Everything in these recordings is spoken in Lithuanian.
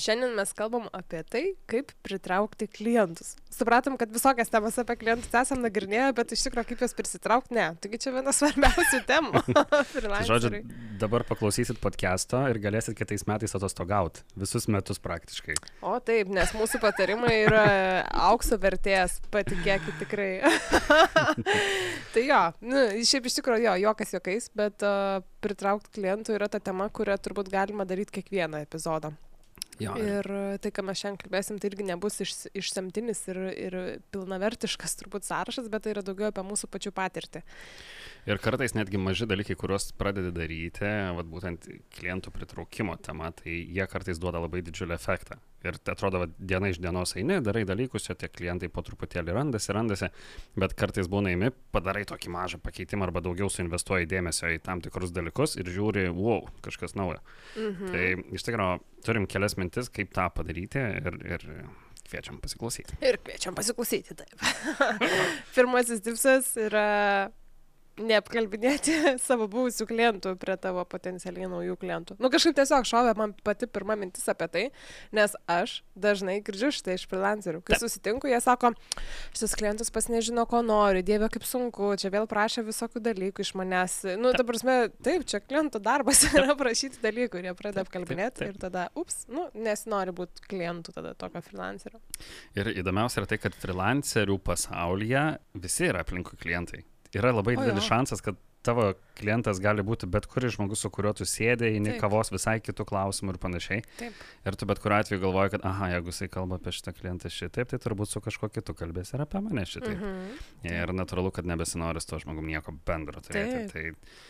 Šiandien mes kalbam apie tai, kaip pritraukti klientus. Supratom, kad visokias temas apie klientus esam nagrinėję, bet iš tikrųjų kaip juos prisitraukti, ne. Taigi čia viena svarbiausių temų. Žodžiu, dabar paklausysit podcast'o ir galėsit kitais metais atostogauti. Visus metus praktiškai. O taip, nes mūsų patarimai yra aukso vertės, patikėkit tikrai. tai jo, nu, šiaip iš tikrųjų jo, jokas jokais, bet uh, pritraukti klientų yra ta tema, kurią turbūt galima daryti kiekvieną epizodą. Jo, ir tai, ką mes šiandien kalbėsim, tai irgi nebus iš, išsemtinis ir, ir pilnavertiškas turbūt sąrašas, bet tai yra daugiau apie mūsų pačių patirtį. Ir kartais netgi maži dalykai, kuriuos pradedi daryti, vat, būtent klientų pritraukimo tema, tai jie kartais duoda labai didžiulį efektą. Ir tai atrodo, vat, diena iš dienos eini, darai dalykus, čia tie klientai po truputėlį randasi, randasi, bet kartais būna eimi, padarai tokį mažą pakeitimą arba daugiau suinvestuoji dėmesio į tam tikrus dalykus ir žiūri, wow, kažkas naujo. Mhm. Tai iš tikrųjų turim kelias mintis, kaip tą padaryti ir, ir kviečiam pasiklausyti. Ir kviečiam pasiklausyti, taip. Pirmasis tipsas yra neapkalbinėti savo buvusių klientų prie tavo potencialiai naujų klientų. Nu kažkaip tiesiog šovė man pati pirma mintis apie tai, nes aš dažnai girdžiu štai iš freelancerių. Kai susitinku, jie sako, šis klientas pas nežino, ko nori, dieve kaip sunku, čia vėl prašė visokių dalykų iš manęs. Nu, ta prasme, taip, čia kliento darbas yra prašyti dalykų ir jie pradeda apkalbinėti ir tada, ups, nu, nesinori būti klientų tada tokio freelancerio. Ir įdomiausia yra tai, kad freelancerių pasaulyje visi yra aplinkui klientai yra labai didelis šansas, kad tavo klientas gali būti bet kuris žmogus, su kuriuo tu sėdė, eini kavos visai kitų klausimų ir panašiai. Taip. Ir tu bet kuriuo atveju galvoji, kad, aha, jeigu jisai kalba apie šitą klientą šitaip, tai turbūt su kažkuo kitu kalbės ir apie mane šitaip. Mhm. Ir natūralu, kad nebesinori su to žmogum nieko bendro turėti. Taip. Tai,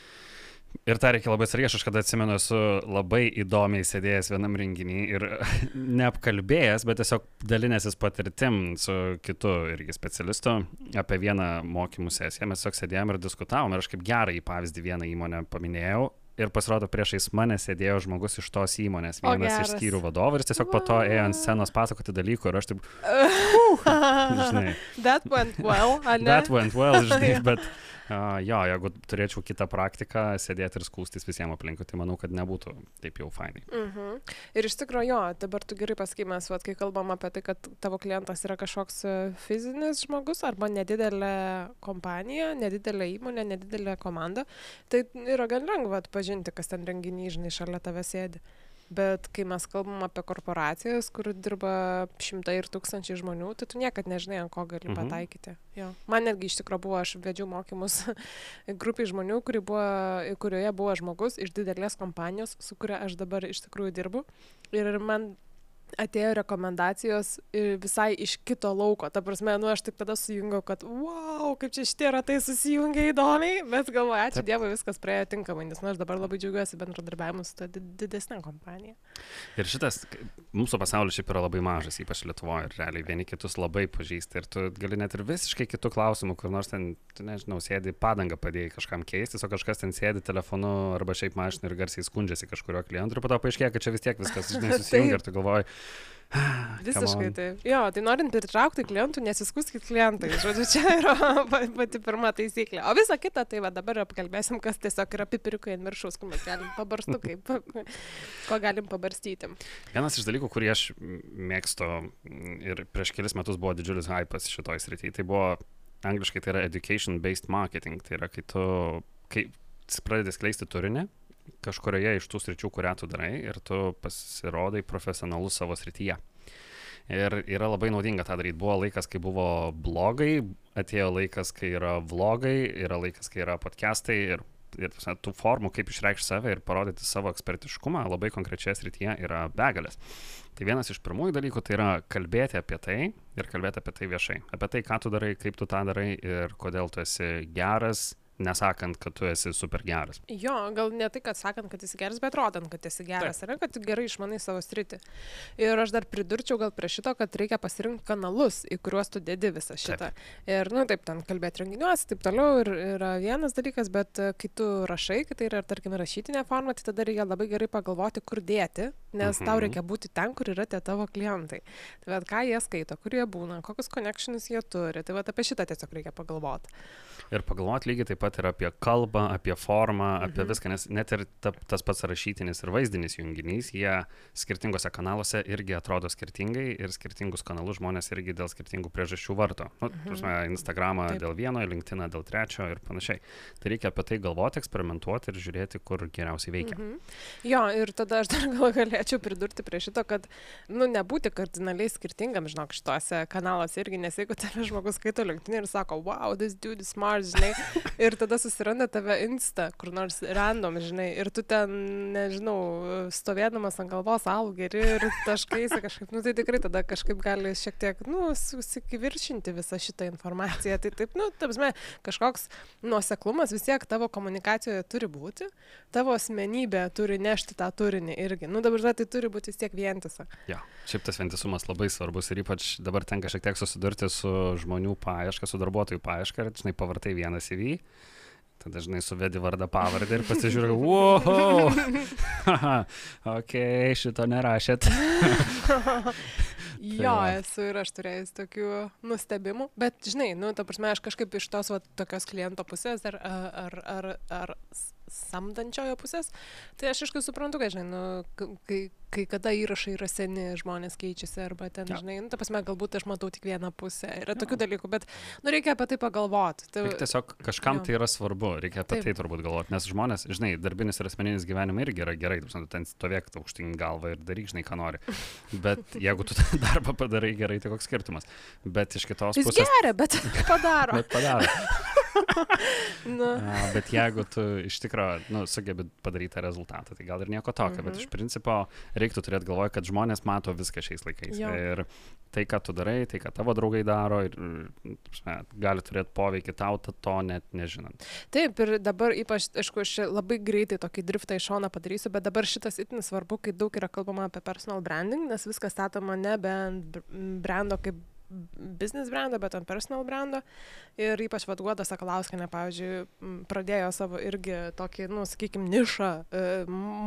Ir tą reikia labai atsargiai, aš kažkada atsimenu, esu labai įdomiai sėdėjęs vienam renginį ir neapkalbėjęs, bet tiesiog dalinęsis patirtim su kitu irgi specialistu apie vieną mokymų sesiją. Mes tiesiog sėdėjom ir diskutavom ir aš kaip gerą į pavyzdį vieną įmonę paminėjau. Ir pasirodo, priešais mane sėdėjo žmogus iš tos įmonės, vienas iš skyrių vadovų ir tiesiog po to ėjo ant scenos pasakoti dalykų ir aš taip... Uh, žinai. That went well, ne? That went well, žinai, bet... Uh, jo, jeigu turėčiau kitą praktiką, sėdėti ir skūstis visiems aplinkui, tai manau, kad nebūtų taip jau fainai. Uh mhm. -huh. Ir iš tikrųjų, jo, dabar tu gerai pasakymės, kai kalbam apie tai, kad tavo klientas yra kažkoks e, fizinis žmogus arba nedidelė kompanija, nedidelė įmonė, nedidelė komanda, tai yra gan lengva atpažinti, kas ten renginį, žinai, šalia tave sėdi. Bet kai mes kalbam apie korporacijas, kur dirba šimtai ir tūkstančiai žmonių, tai tu niekad nežinai, ant ko gali mhm. pataikyti. Jo. Man netgi iš tikrųjų buvo, aš vedžiau mokymus grupiai žmonių, kuri buvo, kurioje buvo žmogus iš didelės kompanijos, su kuria aš dabar iš tikrųjų dirbu. Ir man atėjo rekomendacijos visai iš kito lauko. Ta prasme, nu aš tik tada sujungiau, kad wow, kaip čia šitie ratai susijungia įdomiai, bet galvoju, ačiū. Dievui, viskas praėjo tinkamai, nes nu, aš dabar labai džiaugiuosi bendradarbiavimu su ta didesnė kompanija. Ir šitas, mūsų pasaulis šiaip yra labai mažas, ypač Lietuvoje, ir realiai vieni kitus labai pažįsti ir tu gali net ir visiškai kitų klausimų, kur nors ten, tu nežinau, sėdi padangą padėjai kažkam keistis, o kažkas ten sėdi telefonu arba šiaip mašinu ir garsiai skundžiasi kažkurio klientų ir po to paaiškėja, kad čia vis tiek viskas, žinai, susijungia ir tu galvoji, Visiškai taip. Jo, tai norint pritraukti klientų, nesiskuskit klientai. Žodžiu, čia yra pati pirma taisyklė. O visa kita, tai va dabar apkalbėsim, kas tiesiog yra pipiriukai ant viršaus, kur mes galim pabarstukai, ko galim pabarstyti. Vienas iš dalykų, kurį aš mėgstu ir prieš kelis metus buvo didžiulis hypas šitoj srityje, tai buvo angliškai tai yra education-based marketing. Tai yra, kai tu kai pradedi skleisti turinį, kažkurioje iš tų sričių, kurią tu darai ir tu pasirodai profesionalus savo srityje. Ir yra labai naudinga tą daryti. Buvo laikas, kai buvo blogai, atėjo laikas, kai yra vlogai, yra laikas, kai yra podcastai ir, ir tų formų, kaip išreikšti save ir parodyti savo ekspertiškumą labai konkrečioje srityje yra begalės. Tai vienas iš pirmųjų dalykų tai yra kalbėti apie tai ir kalbėti apie tai viešai. Apie tai, ką tu darai, kaip tu tą darai ir kodėl tu esi geras nesakant, kad tu esi super geras. Jo, gal ne tai, kad sakant, kad esi geras, bet rodant, kad esi geras, ar ne, kad gerai išmanai savo sritį. Ir aš dar pridurčiau gal prie šito, kad reikia pasirinkti kanalus, į kuriuos tu dedi visą šitą. Taip. Ir, nu, taip, ten kalbėti renginiuose, taip toliau, ir yra vienas dalykas, bet e, kai tu rašai, kai tai yra, tarkim, rašytinė forma, tai tada reikia labai gerai pagalvoti, kur dėti nes mhm. tau reikia būti ten, kur yra tie tavo klientai. Tai vad, ką jie skaito, kur jie būna, kokius connections jie turi. Tai vad, apie šitą tiesiog reikia pagalvoti. Ir pagalvoti lygiai taip pat ir apie kalbą, apie formą, apie mhm. viską, nes net ir ta, tas pats rašytinis ir vaizdinis junginys, jie skirtingose kanaluose irgi atrodo skirtingai ir skirtingus kanalus žmonės irgi dėl skirtingų priežasčių varto. Nu, mhm. Prasme, Instagramą taip. dėl vieno, LinkedIn dėl trečio ir panašiai. Tai reikia apie tai galvoti, eksperimentuoti ir žiūrėti, kur geriausiai veikia. Mhm. Jo, ir tada aš dar gal galėčiau pridurti prie šito, kad, nu, nebūti kardinaliai skirtingam, žinok, šituose kanaluose irgi, nes jeigu tave žmogus skaito LinkedIn ir sako, wow, this dude is smart, žinai, ir tada susiranda tave insta, kur nors random, žinai, ir tu ten, nežinau, stovėdamas ant galvos algeri ir taškaisi kažkaip, nu tai tikrai tada kažkaip gali šiek tiek, nu, susikiviršinti visą šitą informaciją. Tai taip, nu, tapsme, kažkoks nuoseklumas vis tiek tavo komunikacijoje turi būti, tavo asmenybė turi nešti tą turinį irgi. Nu, dabar tai turi būti vis tiek vientisa. Ja, šiaip tas vientisumas labai svarbus ir ypač dabar tenka šiek tiek susidurti su žmonių paieška, su darbuotojų paieška ir, žinai, pavartai tai vieną CV, tada dažnai suvedi vardą pavardę ir pasižiūrėjau, wow, ok, šito nerašėt. jo, esu ir aš turėjęs tokių nustebimų, bet žinai, nu, ta prasme, aš kažkaip iš tos va, tokios kliento pusės ar, ar, ar, ar samdančiojo pusės, tai aš aišku suprantu, kad, žinai, nu, kai, kai kada įrašai yra seni, žmonės keičiasi arba ten, ja. žinai, nu, ta prasme, galbūt aš matau tik vieną pusę. Yra ja. tokių dalykų, bet, nu, reikia apie tai pagalvoti. Tai, Reik tiesiog kažkam ja. tai yra svarbu, reikia apie Taip. tai turbūt galvoti, nes žmonės, žinai, darbinis ir asmeninis gyvenimas irgi yra gerai, tu ten stovėk aukštyn galvą ir daryk, žinai, ką nori. Bet jeigu tu tą darbą padarai gerai, tai koks skirtumas. Bet iš kitos Jis pusės... Geria, bet padaro. bet padaro. nu. A, bet jeigu tu iš tikrųjų nu, sugebi padaryti tą rezultatą, tai gal ir nieko tokio, mhm. bet iš principo reiktų turėti galvoje, kad žmonės mato viską šiais laikais. Jo. Ir tai, ką tu darai, tai, ką tavo draugai daro, ir, ne, gali turėti poveikį tau, to net nežinant. Taip, ir dabar ypač, aišku, aš labai greitai tokį driftą į šoną padarysiu, bet dabar šitas itin svarbu, kai daug yra kalbama apie personal branding, nes viskas statoma ne be brando kaip business brando, bet ant personal brando. Ir ypač Vadguoda Sakalauskinė, pavyzdžiui, pradėjo savo irgi tokį, nu, sakykime, nišą e,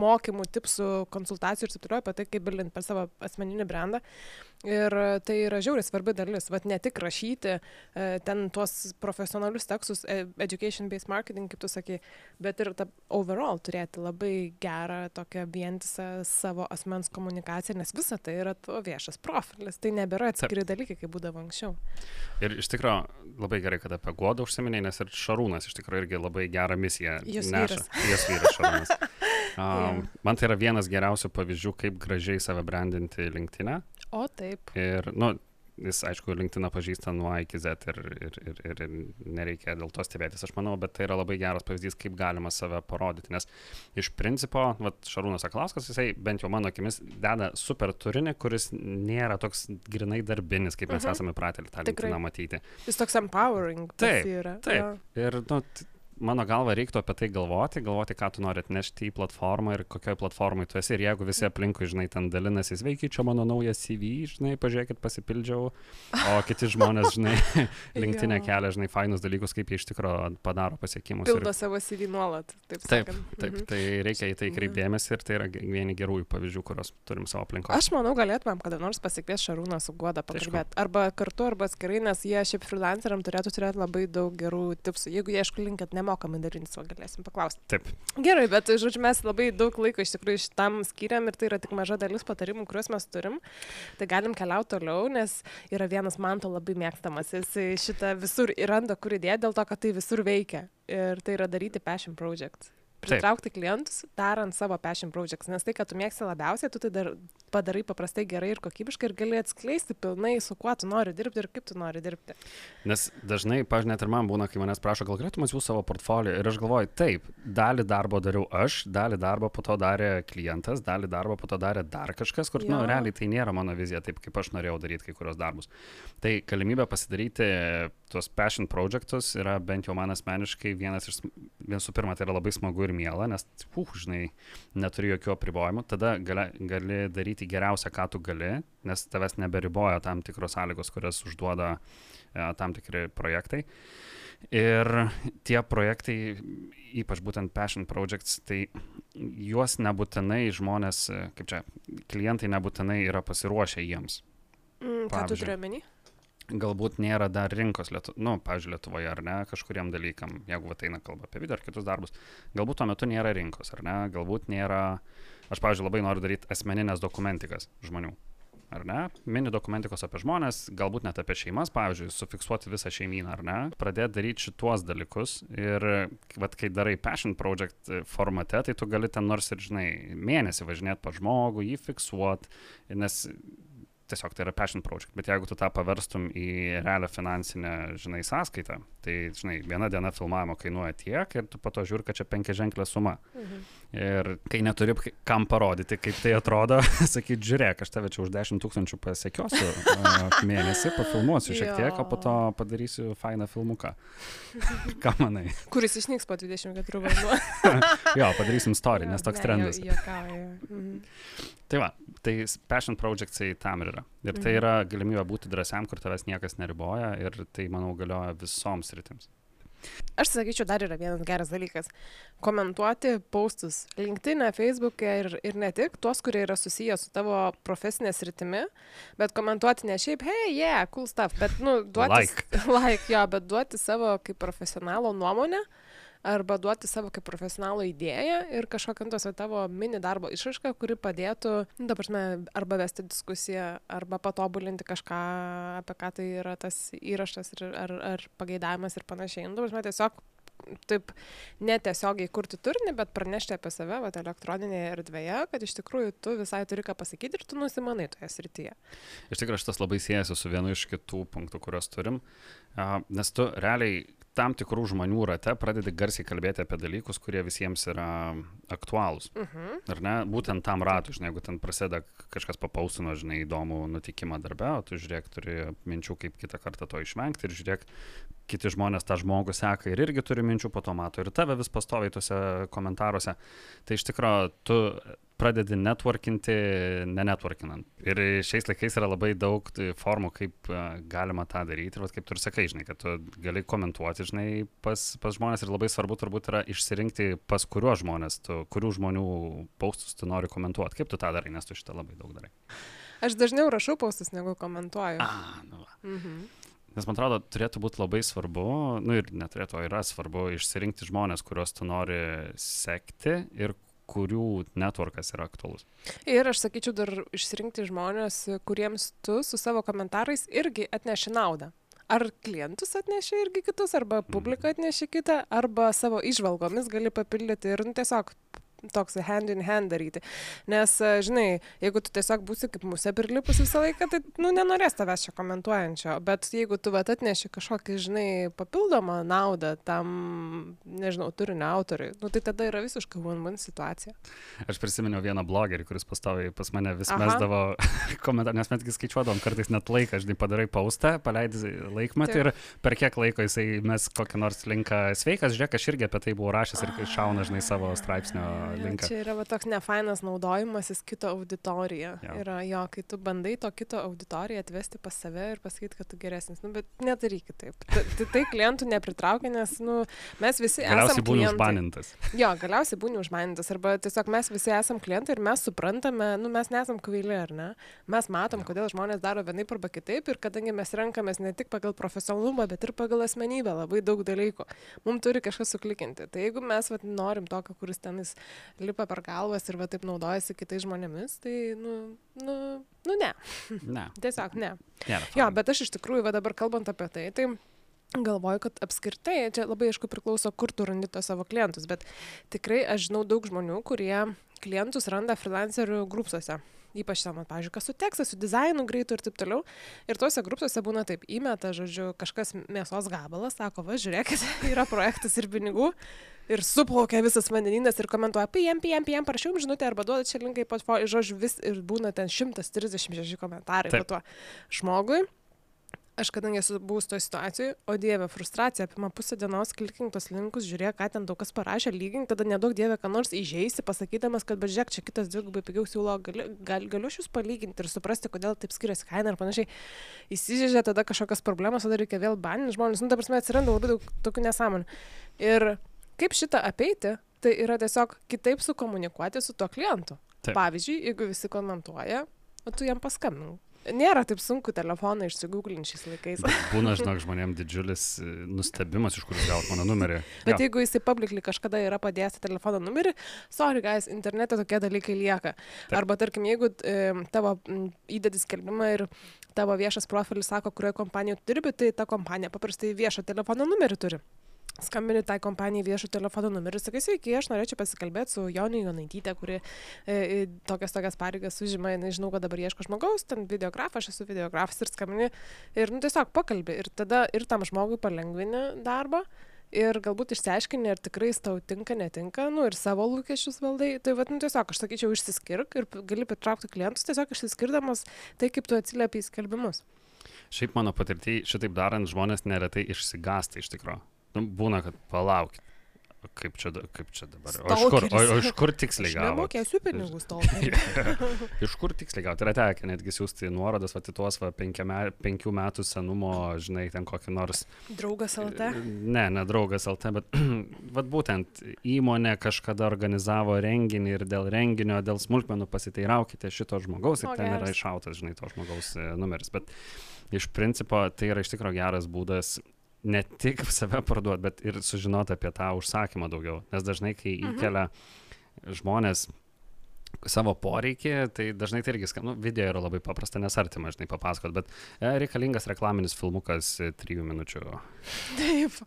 mokymų, tipsų, konsultacijų ir taip toliau apie tai, kaip bilinti per savo asmeninį brandą. Ir tai yra žiauriai svarbi dalis, vad ne tik rašyti e, ten tuos profesionalius tekstus, e, education-based marketing, kaip tu sakai, bet ir ta overall turėti labai gerą tokią vientisą savo asmens komunikaciją, nes visa tai yra tavo viešas profilis, tai nebėra atskiri dalykai, kaip būdavo anksčiau. Ir iš tikrųjų labai gerai, kad apie Guodą užsiminėjai, nes ir Šarūnas iš tikrųjų irgi labai gerą misiją Jūs neša. Jis vyras Šarūnas. Um. Man tai yra vienas geriausių pavyzdžių, kaip gražiai save brandinti linktinę. O taip. Ir, nu, jis, aišku, LinkedIn pažįsta nuo A iki Z ir, ir, ir, ir nereikia dėl to stebėtis, aš manau, bet tai yra labai geras pavyzdys, kaip galima save parodyti, nes iš principo, vat, Šarūnas Aklauskas, jisai bent jau mano akimis deda super turinį, kuris nėra toks grinai darbinis, kaip mes uh mhm. -huh. esame pratę tą LinkedIn matyti. Jis toks empowering. Taip, yra. taip. Ja. Ir, nu, mano galva reiktų apie tai galvoti, galvoti, ką tu nori atnešti į platformą ir kokioje platformoje tu esi. Ir jeigu visi aplinkui, žinai, ten dalinasi, sveiki, čia mano naujas CV, žinai, pažiūrėkit, pasipildžiau, o kiti žmonės, žinai, linktinė kelia, žinai, fainus dalykus, kaip jie iš tikrųjų padaro pasiekimus. Pildo ir... savo CV nuolat. Taip, taip, taip mhm. tai reikia į tai kreipdėmėsi ir tai yra vieni gerųjų pavyzdžių, kuriuos turim savo aplinkoje. Aš manau, galėtumėm kada nors pasikviesti Šarūną su Guoda pakalbėti. Arba kartu, arba atskirai, nes jie šiaip freelanceriam turėtų turėti labai daug gerų tipsų. Jeigu jie, aišku, linkit nemokamai dalintis, o galėsim paklausti. Taip. Gerai, bet, žodžiu, mes labai daug laiko iš tikrųjų šitam skiriam ir tai yra tik maža dalis patarimų, kuriuos mes turim. Tai galim keliauti toliau, nes yra vienas man to labai mėgstamas. Jis šitą visur randa, kur idėja dėl to, kad tai visur veikia. Ir tai yra daryti passion project pritraukti Taip. klientus, darant savo passion projects, nes tai, ką tu mėgsti labiausiai, tu tai dar padarai paprastai gerai ir kokybiškai ir gali atskleisti pilnai, su kuo tu nori dirbti ir kaip tu nori dirbti. Nes dažnai, pažiūrėjau, net ir man būna, kai manęs prašo, gal galėtum atsiųsti savo portfolio ir aš galvoju, taip, dalį darbo dariau aš, dalį darbo po to darė klientas, dalį darbo po to darė dar kažkas, kur, na, nu, realiai tai nėra mano vizija, taip kaip aš norėjau daryti kai kurios darbus. Tai galimybė pasidaryti tuos passion projectus yra bent jau man asmeniškai vienas iš, visų pirma, tai yra labai smagu ir miela, nes, uh, žinai, neturi jokių apribojimų, tada gali, gali daryti geriausia, ką tu gali, nes tavęs neberiboja tam tikros sąlygos, kurias užduoda e, tam tikri projektai. Ir tie projektai, ypač būtent passion projects, tai juos nebūtinai žmonės, kaip čia, klientai nebūtinai yra pasiruošę jiems. Mm, ką tu turi omeny? Galbūt nėra dar rinkos, lietu, nu, pavyzdžiui, Lietuvoje ar ne, kažkuriem dalykam, jeigu va eina kalba apie video ar kitus darbus, galbūt tuo metu nėra rinkos, ar ne, galbūt nėra, aš, pavyzdžiui, labai noriu daryti asmeninės dokumentikas žmonių, ar ne, mini dokumentikos apie žmonės, galbūt net apie šeimas, pavyzdžiui, sufiksuoti visą šeimyną, ar ne, pradėti daryti šituos dalykus ir, vad, kai darai passion project formate, tai tu gali ten nors ir, žinai, mėnesį važinėti pa žmogų, jį fiksuoti, nes tiesiog tai yra passion project. Bet jeigu tu tą paverstum į realią finansinę, žinai, sąskaitą, tai, žinai, viena diena filmavimo kainuoja tiek ir tu po to žiūri, kad čia penkia ženklė suma. Mhm. Ir kai neturi kam parodyti, kaip tai atrodo, sakyt, žiūrėk, aš tave čia už 10 tūkstančių pasiekiosiu mėnesį, pafilmuosiu šiek tiek, o po to padarysiu fainą filmuką. Ką manai? Kuris išnyks po 24 valandų. jo, padarysim story, nes toks ne, trendas. Juokauju. Mhm. Tai va, tai passion projectsai tam ir yra. Ir tai mhm. yra galimybė būti drąsiam, kur tavęs niekas neriboja ir tai, manau, galioja visoms rytims. Aš sakyčiau, dar yra vienas geras dalykas - komentuoti postus LinkedIn, Facebook'e ir, ir ne tik tuos, kurie yra susiję su tavo profesinė sritimi, bet komentuoti ne šiaip, hey, yeah, cool stuff, bet, nu, duoti, like. like, jo, bet duoti savo kaip profesionalo nuomonę. Uh, arba duoti savo kaip profesionalo idėją ir kažkokią tos tavo mini darbo išraišką, kuri padėtų, nu, dabar mes, arba vesti diskusiją, arba patobulinti kažką, apie ką tai yra tas įrašas ir, ar, ar pageidavimas ir panašiai. Nu, dabar mes tiesiog taip netiesiogiai kurti turinį, bet pranešti apie save vat, elektroninėje erdvėje, kad iš tikrųjų tu visai turi ką pasakyti ir tu nusimanai toje srityje. Iš tikrųjų, šitas labai siejasi su vienu iš kitų punktų, kuriuos turim, nes tu realiai tam tikrų žmonių rate pradedi garsiai kalbėti apie dalykus, kurie visiems yra aktualūs. Uh mhm. -huh. Ar ne? Būtent tam ratui, žinai, jeigu ten prasideda kažkas papausino, žinai, įdomų nutikimą darbę, o tu žiūrėk, turi minčių, kaip kitą kartą to išvengti ir žiūrėk, kiti žmonės tą žmogų seka ir irgi turi minčių, po to mato ir tave vis pastoviai tuose komentaruose. Tai iš tikrųjų, tu pradedi networkinti, ne networkinant. Ir šiais laikais yra labai daug formų, kaip e, galima tą daryti. Ir vat, kaip tu ir sakai, žinai, kad tu gali komentuoti, žinai, pas, pas žmonės ir labai svarbu turbūt yra išsirinkti, pas kuriuos žmonės, tu, kurių žmonių paustus tu nori komentuoti. Kaip tu tą darai, nes tu šitą labai daug darai. Aš dažniau rašau paustus, negu komentuoju. A, nu. Mhm. Nes man atrodo, turėtų būti labai svarbu, nu ir neturėtų, o yra svarbu išsirinkti žmonės, kuriuos tu nori sekti ir kurių networkas yra aktualus. Ir aš sakyčiau dar išsirinkti žmonės, kuriems tu su savo komentarais irgi atneši naudą. Ar klientus atneši irgi kitus, arba publiką mhm. atneši kitą, arba savo išvalgomis gali papildyti ir nu, tiesiog toks hand in hand daryti. Nes, e, žinai, jeigu tu tiesiog būsi kaip musė prilipus visą laiką, tai, nu, nenorės tavęs čia komentuojančio. Bet jeigu tu vat atneši kažkokį, žinai, papildomą naudą tam, nežinau, turinio autoriui, nu, tai tada yra visiškai one-one situacija. Aš prisiminiau vieną blogerį, kuris pastoviai pas mane vis Aha. mesdavo komentarą, nes mes tik skaičiuodom kartais net laiką, žinai, padarai paustą, paleidai laikmatį Taip. ir per kiek laiko jisai mes kokį nors linką sveikas, žiūrėk, aš irgi apie tai buvau rašęs ir šauna, žinai, savo straipsnio linką. Čia yra va, toks nefainas naudojimasis kito auditoriją. Ja. Yra jo, kai tu bandai to kito auditoriją atvesti pas save ir pasakyti, kad tu geresnis. Nu, bet nedaryk taip. Tai, tai klientų nepritraukia, nes nu, mes visi esame. Galiausiai būni užbanintas. Jo, galiausiai būni užbanintas. Arba tiesiog mes visi esame klientai ir mes suprantame, nu, mes nesam kvaili, ar ne? Mes matom, ja. kodėl žmonės daro vienaip arba kitaip ir kadangi mes renkamės ne tik pagal profesionalumą, bet ir pagal asmenybę, labai daug dalykų. Mums turi kažkas suklikinti. Tai jeigu mes vat, norim tokio, kuris tenis lipa per galvas ir va taip naudojasi kitais žmonėmis, tai, nu, nu, nu ne. Ne. Tiesiog ne. Nėra jo, bet aš iš tikrųjų, va dabar kalbant apie tai, tai galvoju, kad apskritai, čia labai aišku priklauso, kur tu randi tos savo klientus, bet tikrai aš žinau daug žmonių, kurie klientus randa freelancerių grupsuose ypač ten, pavyzdžiui, kas su tekstu, su dizainu greitu ir taip toliau. Ir tuose grupsuose būna taip, įmeta, žodžiu, kažkas mėsos gabalas, sako, va, žiūrėkit, yra projektas ir pinigų. Ir suplaukia visas vandeninas ir komentuoja, PM, PM, PM, parašiau jums žinutę arba duodat čia linkai žodžiu, vis ir būna ten 136 komentarai po tuo žmogui Aš kadangi esu buvus toje situacijoje, o dieve, frustracija apima pusę dienos, klikink tos linkus, žiūrėk, ką ten daug kas parašė, lygink, tada nedaug dieve, ką nors įžeisti, pasakydamas, kad bežiūrėk, čia kitas dvigubai pigiau siūlo, gali, gal, galiu aš jūs palyginti ir suprasti, kodėl taip skiriasi kaina ir panašiai. Įsižeidžia tada kažkokios problemos, tada reikia vėl baninti žmonės, nu, ta prasme, atsiranda labai daug tokių nesąmonių. Ir kaip šitą apeiti, tai yra tiesiog kitaip sukomunikuoti su tuo klientu. Taip. Pavyzdžiui, jeigu visi komentuoja, o tu jam paskambink Nėra taip sunku telefoną išsigūglinti šiais laikais. Būna, žinok, žmonėms didžiulis e, nustebimas, iš kur gauti mano numerį. Bet jo. jeigu jisai publikly kažkada yra padėjęs telefono numerį, sorry, guys, internete tokie dalykai lieka. Taip. Arba tarkim, jeigu e, tavo įdedi skelbimą ir tavo viešas profilis sako, kurioje kompanijoje dirbi, tai ta kompanija paprastai viešą telefono numerį turi skambini tai kompanijai viešo telefono numerį, sakai, sveiki, aš norėčiau pasikalbėti su Jonė Jonaitytė, kuri e, e, tokias tokias pareigas užima, nežinau, kad dabar ieško žmogaus, ten videografas, aš esu videografas ir skambini ir, nu, tiesiog pakalbė ir tada ir tam žmogui palengvini darbą. Ir galbūt išsiaiškini, ar tikrai tau tinka, netinka, nu ir savo lūkesčius valdai. Tai vad, nu tiesiog, aš sakyčiau, išsiskirk ir gali pritraukti klientus, tiesiog išsiskirdamas tai, kaip tu atsiliepi į skelbimus. Šiaip mano patirtį, šitaip darant, žmonės neretai išsigasta iš tikrųjų. Nu, būna, kad palaukit. Kaip čia, kaip čia dabar? O iš kur, o, o iš kur tiksliai gavo? Mokėsiu pinigus tol. iš kur tiksliai gavo? Tai yra tekę netgi siūsti nuorodas, va, tuos va, penkiame, penkių metų senumo, žinai, ten kokį nors. Draugas LT? Ne, ne draugas LT, bet va, būtent įmonė kažkada organizavo renginį ir dėl renginio, dėl smulkmenų pasiteiraukite šito žmogaus ir o, ten geras. yra iššautas, žinai, to žmogaus e, numeris. Bet iš principo tai yra iš tikrųjų geras būdas ne tik save parduoti, bet ir sužinoti apie tą užsakymą daugiau. Nes dažnai, kai mhm. įkelia žmonės savo poreikį, tai dažnai tai irgi, nu, video yra labai paprasta, nes artima, žinai, papasakot, bet e, reikalingas reklaminis filmukas e, trijų minučių. Taip.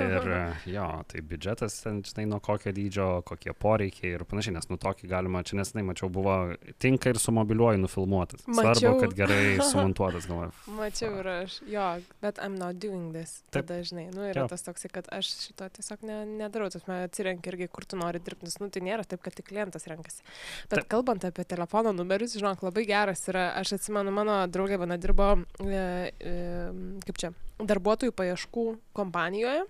ir e, jo, tai biudžetas, ten, žinai, nuo kokio dydžio, kokie poreikiai ir panašiai, nes nu tokį galima, čia nesinai mačiau, buvo tinka ir su mobiliuoju nufilmuotas. Mačiau. Svarbu, kad gerai sumontuotas, galvoju. Mačiau ir aš, jo, bet I'm not doing this. Taip. Tada, žinai, nu, yra jo. tas toks, kad aš šito tiesiog ne, nedarau, tas man atsirenki irgi, kur tu nori dirbti, nes, nu, tai nėra taip, kad tik klientas renkasi. Bet Ta. kalbant apie telefono numerius, žinok, labai geras yra. Aš atsimenu, mano draugė viena dirbo, e, e, kaip čia, darbuotojų paieškų kompanijoje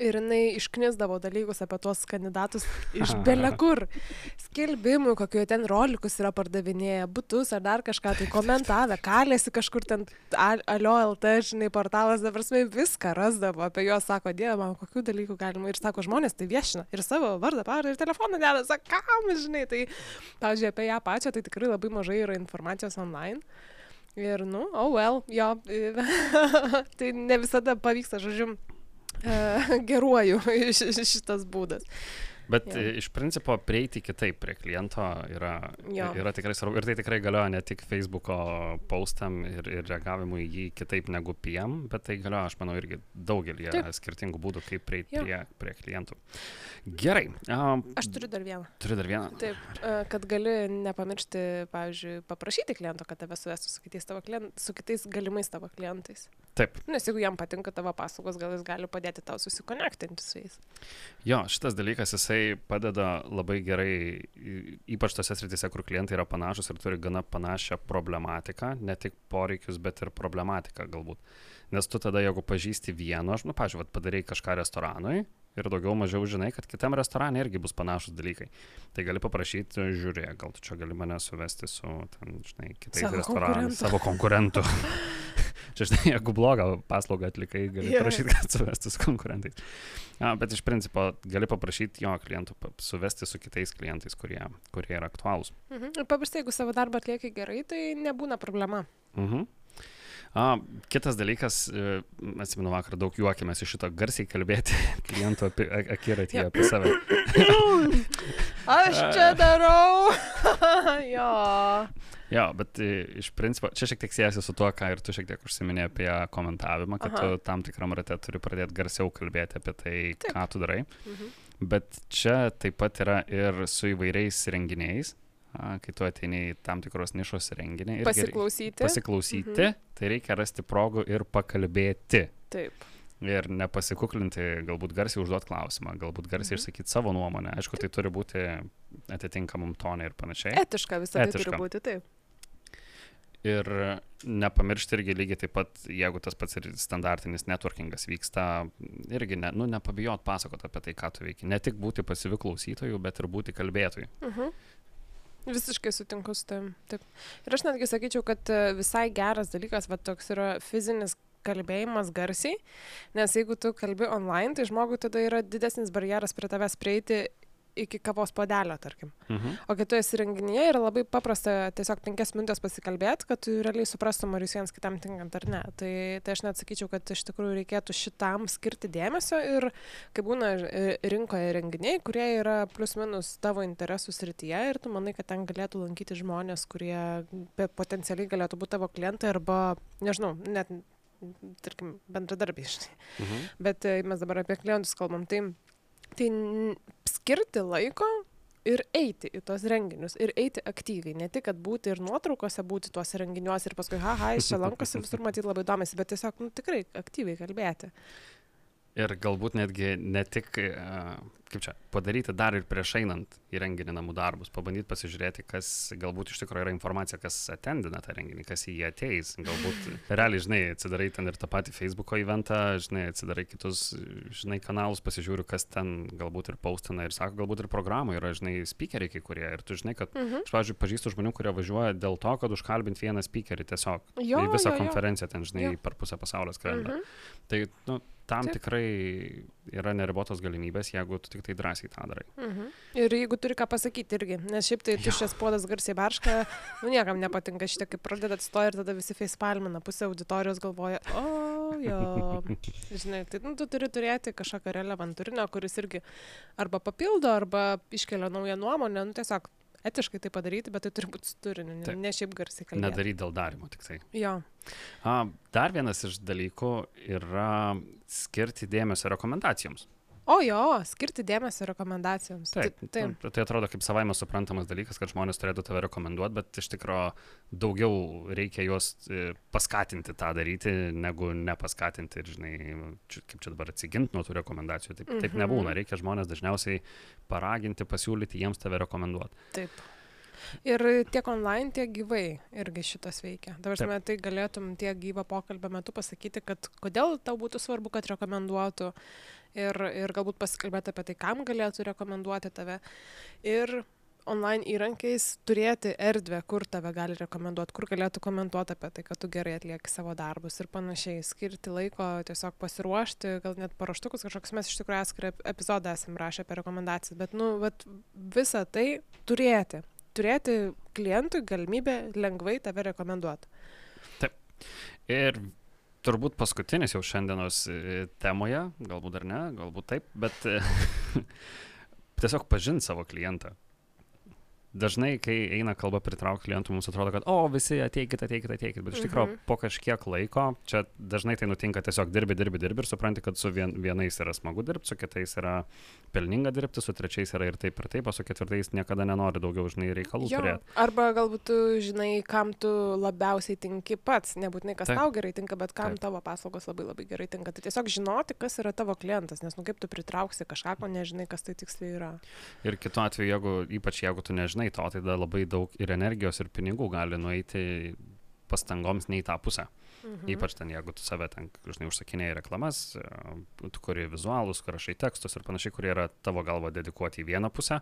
ir jinai išknisdavo dalykus apie tuos kandidatus iš belekur. Skelbimų, kokiu ten rolikus yra pardavinėję, būtus ar dar kažką, tai komentavę, kalėsi kažkur ten, alio LT, žinai, portalas, dabar smai viską rasdavo, apie juos sako, dieve, man kokių dalykų galima. Ir sako, žmonės tai viešina. Ir savo vardą, pavardę ir telefoną deda, sako, kam, žinai, tai, pavyzdžiui, apie ją pačią, tai tikrai labai mažai yra informacijos online. Ir, nu, oh well, jo, tai ne visada pavyksta, žodžiu, geruoju šitas būdas. Bet ja. iš principo prieiti kitaip prie kliento yra, jo. yra tikrai svarbu. Ir tai tikrai galioja ne tik Facebook'o postam ir, ir reagavimui jį kitaip negu PM, bet tai galioja, aš manau, irgi daugelį skirtingų būdų, kaip prieiti prie, prie klientų. Gerai. Um, aš turiu dar vieną. Turiu dar vieną. Taip, kad gali nepamiršti, pavyzdžiui, paprašyti kliento, kad tave suvestų su kitais, tavo klient, su kitais galimais tavo klientais. Taip. Nes jeigu jam patinka tavo paslaugos, gal jis gali padėti tau susikonektinti su jais. Jo, šitas dalykas, jisai tai padeda labai gerai, ypač tose srityse, kur klientai yra panašus ir turi gana panašią problematiką, ne tik poreikius, bet ir problematiką galbūt. Nes tu tada, jeigu pažįsti vieno, aš, nu, pažiūrėjau, padarai kažką restoranui ir daugiau mažiau žinai, kad kitam restorane irgi bus panašus dalykai. Tai gali paprašyti, žiūrėk, gal tu čia gali mane suvesti su, ten, žinai, kitais restoranais, savo konkurentu. Čia, žinai, jeigu blogą paslaugą atlikai, gali yeah. prašyti, kad suvesti su konkurentais. Ja, bet iš principo gali paprašyti jo klientų suvesti su kitais klientais, kurie, kurie yra aktualūs. Mhm. Ir paprastai, jeigu savo darbą atlieki gerai, tai nebūna problema. Mhm. A, kitas dalykas, e, atsimenu, vakar daug juokėmės iš šito garsiai kalbėti klientų apie akiratį apie save. Aš čia darau. jo. Jo, bet e, iš principo, čia šiek tiek siejasi su tuo, ką ir tu šiek tiek užsiminė apie komentavimą, kad Aha. tu tam tikram rate turi pradėti garsiau kalbėti apie tai, Taip. ką tu darai. Mhm. Bet čia taip pat yra ir su įvairiais renginiais kai tu ateini į tam tikros nišos renginį. Pasiklausyti. Pasiklausyti, mhm. tai reikia rasti progų ir pakalbėti. Taip. Ir nepasikuklinti, galbūt garsiai užduoti klausimą, galbūt garsiai mhm. išsakyti savo nuomonę. Aišku, tai turi būti atitinkamam tonai ir panašiai. Etiška visada Etiška. turi būti, taip. Ir nepamiršti irgi lygiai taip pat, jeigu tas pats ir standartinis networkingas vyksta, irgi ne, nu, nepabijot pasakoti apie tai, ką tu veiki. Ne tik būti pasyviu klausytoju, bet ir būti kalbėtoju. Uh mhm. -huh. Visiškai sutinku su tam. Taip. Ir aš netgi sakyčiau, kad e, visai geras dalykas, va toks yra fizinis kalbėjimas garsiai, nes jeigu tu kalbi online, tai žmogui tada yra didesnis barjeras prie tavęs prieiti iki kavos podelio, tarkim. Mhm. O kai tu esi renginyje, yra labai paprasta tiesiog penkias minutės pasikalbėti, kad tu realiai suprastum, ar jūs vienas kitam tinkant ar ne. Tai, tai aš net sakyčiau, kad iš tikrųjų reikėtų šitam skirti dėmesio ir kai būna e, rinkoje renginiai, kurie yra plus minus tavo interesų srityje ir tu manai, kad ten galėtų lankyti žmonės, kurie potencialiai galėtų būti tavo klientai arba, nežinau, net tarkim, bendradarbiai. Mhm. Bet e, mes dabar apie klientus kalbam. Tai Tai skirti laiko ir eiti į tuos renginius, ir eiti aktyviai, ne tik, kad būti ir nuotraukose, būti tuose renginiuose ir paskui, haha, jis čia lankosi visur matyti labai įdomiai, bet tiesiog, nu, tikrai aktyviai kalbėti. Ir galbūt netgi ne tik, kaip čia, padaryti dar ir prieš einant į renginį namų darbus, pabandyti pasižiūrėti, kas galbūt iš tikrųjų yra informacija, kas atendina tą renginį, kas į jį ateis. Galbūt realiai, žinai, atsidarai ten ir tą patį Facebook'o eventą, žinai, atsidarai kitus, žinai, kanalus, pasižiūriu, kas ten galbūt ir paustina ir sako, galbūt ir programų yra, žinai, speakeriai kai kurie. Ir tu žinai, kad, -huh. aš, pavyzdžiui, pažįstu žmonių, kurie važiuoja dėl to, kad užkalbinti vieną speakerį tiesiog. Jo, į visą jo, konferenciją ten, žinai, jo. per pusę pasaulio skrenda. -huh. Tai, nu, tam Taip. tikrai yra neribotos galimybės, jeigu tu tik tai drąsiai tą darai. Mhm. Ir jeigu turi ką pasakyti irgi, nes šiaip tai tuščias podas garsiai barška, nu niekam nepatinka šitie, kai pradeda atstoja ir tada visi facepalmina, pusė auditorijos galvoja, o jo, žinai, tai nu, tu turi turėti kažkokią relevanturinę, kuris irgi arba papildo, arba iškelia naują nuomonę, nu tiesiog etiškai tai padaryti, bet tai turi būti su turiniu, ne, ne šiaip garsiai kalbėti. Nedaryti dėl darimo tik tai. Jo. A, dar vienas iš dalykų yra skirti dėmesio rekomendacijoms. O jo, skirti dėmesio rekomendacijoms. Taip, taip. Tai, tai atrodo kaip savaime suprantamas dalykas, kad žmonės turėtų tave rekomenduoti, bet iš tikrųjų daugiau reikia juos e, paskatinti tą daryti, negu nepaskatinti ir, žinai, kaip čia dabar atsiginti nuo tų rekomendacijų. Taip, mhm. taip nebūna, reikia žmonės dažniausiai paraginti, pasiūlyti jiems tave rekomenduoti. Taip. Ir tiek online, tiek gyvai irgi šitas veikia. Dabar mes tai galėtum tiek gyvo pokalbio metu pasakyti, kad kodėl tau būtų svarbu, kad rekomenduotų ir, ir galbūt pasikalbėti apie tai, kam galėtų rekomenduoti tave. Ir online įrankiais turėti erdvę, kur tave gali rekomenduoti, kur galėtų komentuoti apie tai, kad tu gerai atlieki savo darbus ir panašiai. Skirti laiko tiesiog pasiruošti, gal net paruoštukus kažkoks mes iš tikrųjų esame epizodą esame rašę apie rekomendacijas, bet, nu, vat, visą tai turėti. Turėti klientui galimybę lengvai tave rekomenduoti. Taip. Ir turbūt paskutinis jau šiandienos e, temoje, galbūt dar ne, galbūt taip, bet e, tiesiog pažinti savo klientą dažnai, kai eina kalba pritraukti klientų, mums atrodo, kad, o, visi ateikit, ateikit, ateikit, bet iš tikrųjų mhm. po kažkiek laiko, čia dažnai tai nutinka tiesiog dirbi, dirbi, dirbi ir supranti, kad su vien, vienais yra smagu dirbti, su kitais yra pelninga dirbti, su trečiais yra ir taip ir taip, o su ketvirtais niekada nenori daugiau, žinai, reikalų jo, turėti. Arba galbūt tu žinai, kam tu labiausiai tinki pats, nebūtinai kas taip. tau gerai tinka, bet kam taip. tavo paslaugos labai labai gerai tinka. Tai tiesiog žinoti, kas yra tavo klientas, nes, nu, kaip tu pritrauksi kažką, ko nežinai, kas tai tiksliai yra. Ir kitu atveju, jeigu, ypač jeigu tu nežinai, nežinai to, tai tada labai daug ir energijos, ir pinigų gali nueiti pastangoms ne į tą pusę. Mhm. Ypač ten, jeigu tu save ten, žinai, užsakinėjai reklamas, tu kuri vizualus, kur rašai tekstus ir panašiai, kurie yra tavo galva dedikuoti į vieną pusę,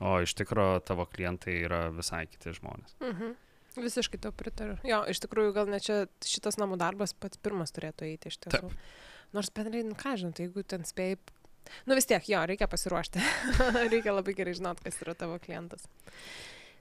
o iš tikrųjų tavo klientai yra visai kiti žmonės. Mhm. Visiškai to pritariu. Jo, iš tikrųjų, gal ne čia šitas namų darbas pats pirmas turėtų eiti iš tiesų. Taip. Nors bendrai, nu ką žinai, tai jeigu ten spėjai Nu vis tiek, jo, reikia pasiruošti. reikia labai gerai žinot, kas yra tavo klientas.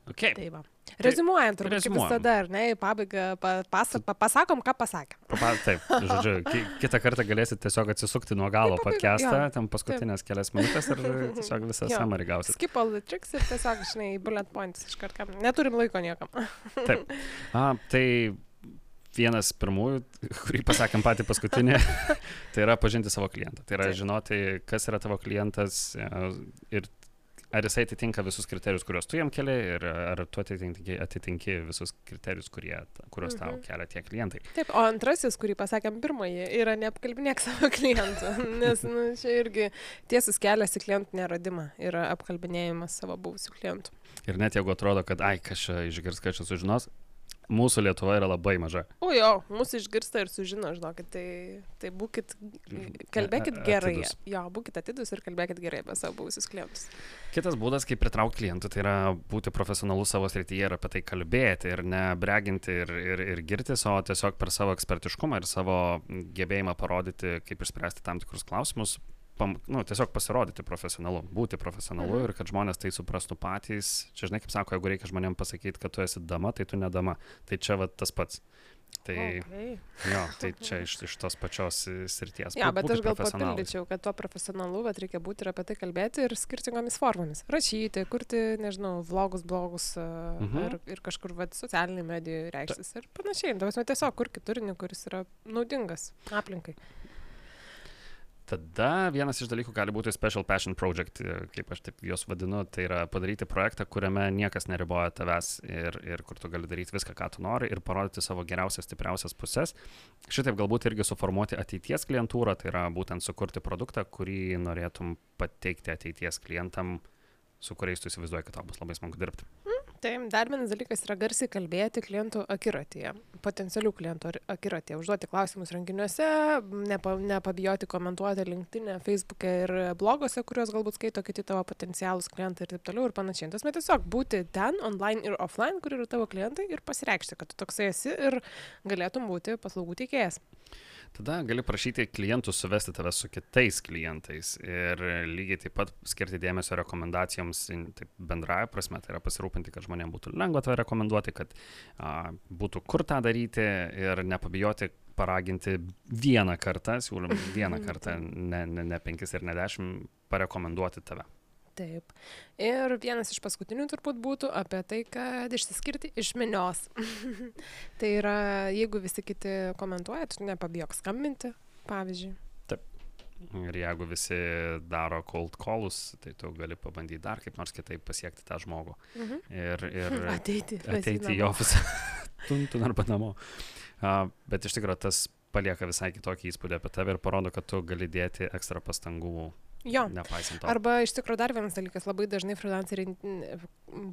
Okay. Tai va. Rezumuojant, turbūt kaip visada, ar ne, į pabaigą pa, pas, pa, pasakom, ką pasakėm. Pa, taip, žodžiu, ki, kitą kartą galėsit tiesiog atsisukti nuo galo podcastą, ten paskutinės taip. kelias minutės ir tiesiog visą summary gausit. Skip all the tricks ir tiesiog, žinai, bullet points iš karto. Neturim laiko niekam. taip. A, tai vienas pirmųjų, kurį pasakėm patį paskutinį, tai yra pažinti savo klientą. Tai yra žinoti, kas yra tavo klientas e, ir ar jisai atitinka visus kriterijus, kuriuos tu jam keli ir ar tu atitinki, atitinki visus kriterijus, kurie, kuriuos tau mhm. kelia tie klientai. Taip, o antrasis, kurį pasakėm pirmąjį, yra neapkalbinėk savo klientų, nes nu, čia irgi tiesus kelias į klientų neradimą yra apkalbinėjimas savo buvusių klientų. Ir net jeigu atrodo, kad ai, kažkas išgirs, kažkas sužinos, mūsų Lietuva yra labai maža. O jo, mūsų išgirsta ir sužino, žinokit, tai, tai būkit, kalbėkit gerai. Atidus. Jo, būkit atidus ir kalbėkit gerai apie savo buvusius klientus. Kitas būdas, kaip pritraukti klientų, tai yra būti profesionalus savo srityje ir apie tai kalbėti ir nebreginti ir, ir, ir girtis, o tiesiog per savo ekspertiškumą ir savo gebėjimą parodyti, kaip išspręsti tam tikrus klausimus, pam, nu, tiesiog pasirodyti profesionalu, būti profesionalu mhm. ir kad žmonės tai suprastų patys. Čia žinai, kaip sako, jeigu reikia žmonėm pasakyti, kad tu esi dama, tai tu ne dama. Tai čia va tas pats. Tai, okay. jo, tai čia iš, iš tos pačios srities. Ja, bet aš gal papildyčiau, kad tuo profesionalu vat, reikia būti ir apie tai kalbėti ir skirtingomis formomis. Rašyti, kurti, nežinau, vlogus, blogus uh -huh. ir, ir kažkur vat, socialiniai medijai reikštis ir panašiai. Tiesiog kurkit turinį, kuris yra naudingas aplinkai. Tada vienas iš dalykų gali būti Special Passion Project, kaip aš taip juos vadinu, tai yra padaryti projektą, kuriame niekas neriboja tavęs ir, ir kur tu gali daryti viską, ką tu nori ir parodyti savo geriausias, stipriausias pusės. Šitaip galbūt irgi suformuoti ateities klientūrą, tai yra būtent sukurti produktą, kurį norėtum pateikti ateities klientam, su kuriais tu įsivaizduoji, kad tau bus labai smagu dirbti. Mm. Tai dar vienas dalykas yra garsiai kalbėti klientų akiratyje, potencialių klientų akiratyje, užduoti klausimus renginiuose, nepa, nepabijoti komentuoti LinkedIn, Facebook'e ir blogose, kuriuos galbūt skaito kiti tavo potencialus klientai ir taip toliau ir panašiai. Tas met tiesiog būti ten, online ir offline, kur yra tavo klientai ir pasireikšti, kad tu toksai esi ir galėtum būti paslaugų teikėjas. Tada gali prašyti klientų suvesti tave su kitais klientais ir lygiai taip pat skirti dėmesio rekomendacijoms bendraja prasme, tai yra pasirūpinti, kad žmonėms būtų lengva tave rekomenduoti, kad a, būtų kur tą daryti ir nepabijoti paraginti vieną kartą, siūlym vieną kartą, ne, ne, ne penkis ir ne dešimt, parekomenduoti tave. Taip. Ir vienas iš paskutinių turbūt būtų apie tai, kad išsiskirti iš minios. tai yra, jeigu visi kiti komentuoja, tu nepabijok skambinti, pavyzdžiui. Taip. Ir jeigu visi daro cold callus, tai tu gali pabandyti dar kaip nors kitaip pasiekti tą žmogų. Mhm. Ir, ir ateiti, ateiti į ofisą. Tuntun arba namo. Uh, bet iš tikrųjų tas palieka visai kitokį įspūdį apie tave ir parodo, kad tu gali dėti ekstra pastangų Jo. Nepaisant to. Arba iš tikrųjų dar vienas dalykas, labai dažnai freelanceriai,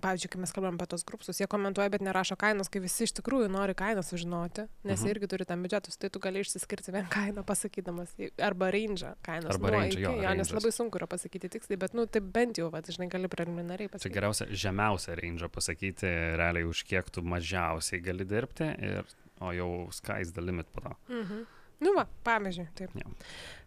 pavyzdžiui, kai mes kalbam apie tos grupsus, jie komentuoja, bet nerašo kainos, kai visi iš tikrųjų nori kainą sužinoti, nes -huh. jie mhm. irgi turi tam biudžetus, tai tu gali išsiskirti vien kainą pasakydamas, arba range kainos. Arba range, jo, jo, nes labai sunku yra pasakyti tiksliai, bet, nu, tai bent jau, va, žinai, gali preliminariai pasakyti. Čia geriausia žemiausia range pasakyti, realiai už kiek tu mažiausiai gali dirbti, ir, o jau sky's the limit po to. Mhm. Nu, va, pavyzdžiui, taip. Ja.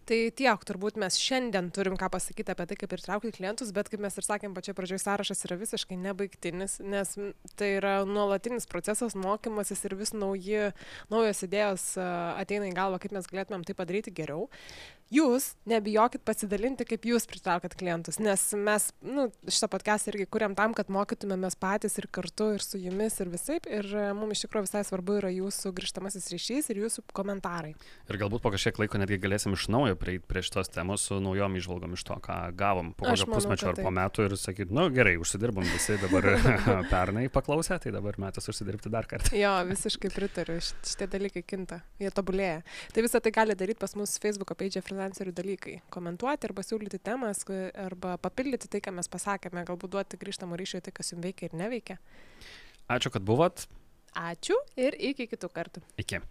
Tai tiek, turbūt mes šiandien turim ką pasakyti apie tai, kaip ir traukti klientus, bet kaip mes ir sakėm, pačioje pradžioje sąrašas yra visiškai nebaigtinis, nes tai yra nuolatinis procesas, mokymasis ir vis nauji, naujos idėjos ateina į galvą, kaip mes galėtumėm tai padaryti geriau jūs nebijokit pasidalinti, kaip jūs pritraukat klientus, nes mes, nu, šitą podcastą irgi kuriam tam, kad mokytumėmės patys ir kartu, ir su jumis, ir visai, ir e, mums iš tikrųjų visai svarbu yra jūsų grįžtamasis ryšys ir jūsų komentarai. Ir galbūt po kažkiek laiko netgi galėsim iš naujo prieiti prie šitos temos su naujom išvalgom iš to, ką gavom po kokio pusmečio ar po metų ir sakyti, nu gerai, užsidirbom visi dabar pernai paklausę, tai dabar metas užsidirbti dar kartą. jo, visiškai pritariu, šitie dalykai kinta, jie tobulėja. Tai visą tai gali daryti pas mus Facebook page freelancerių dalykai. Komentuoti arba siūlyti temas, arba papildyti tai, ką mes pasakėme, galbūt duoti grįžtamą ryšį tai, kas jums veikia ir neveikia. Ačiū, kad buvot. Ačiū ir iki kitų kartų. Iki.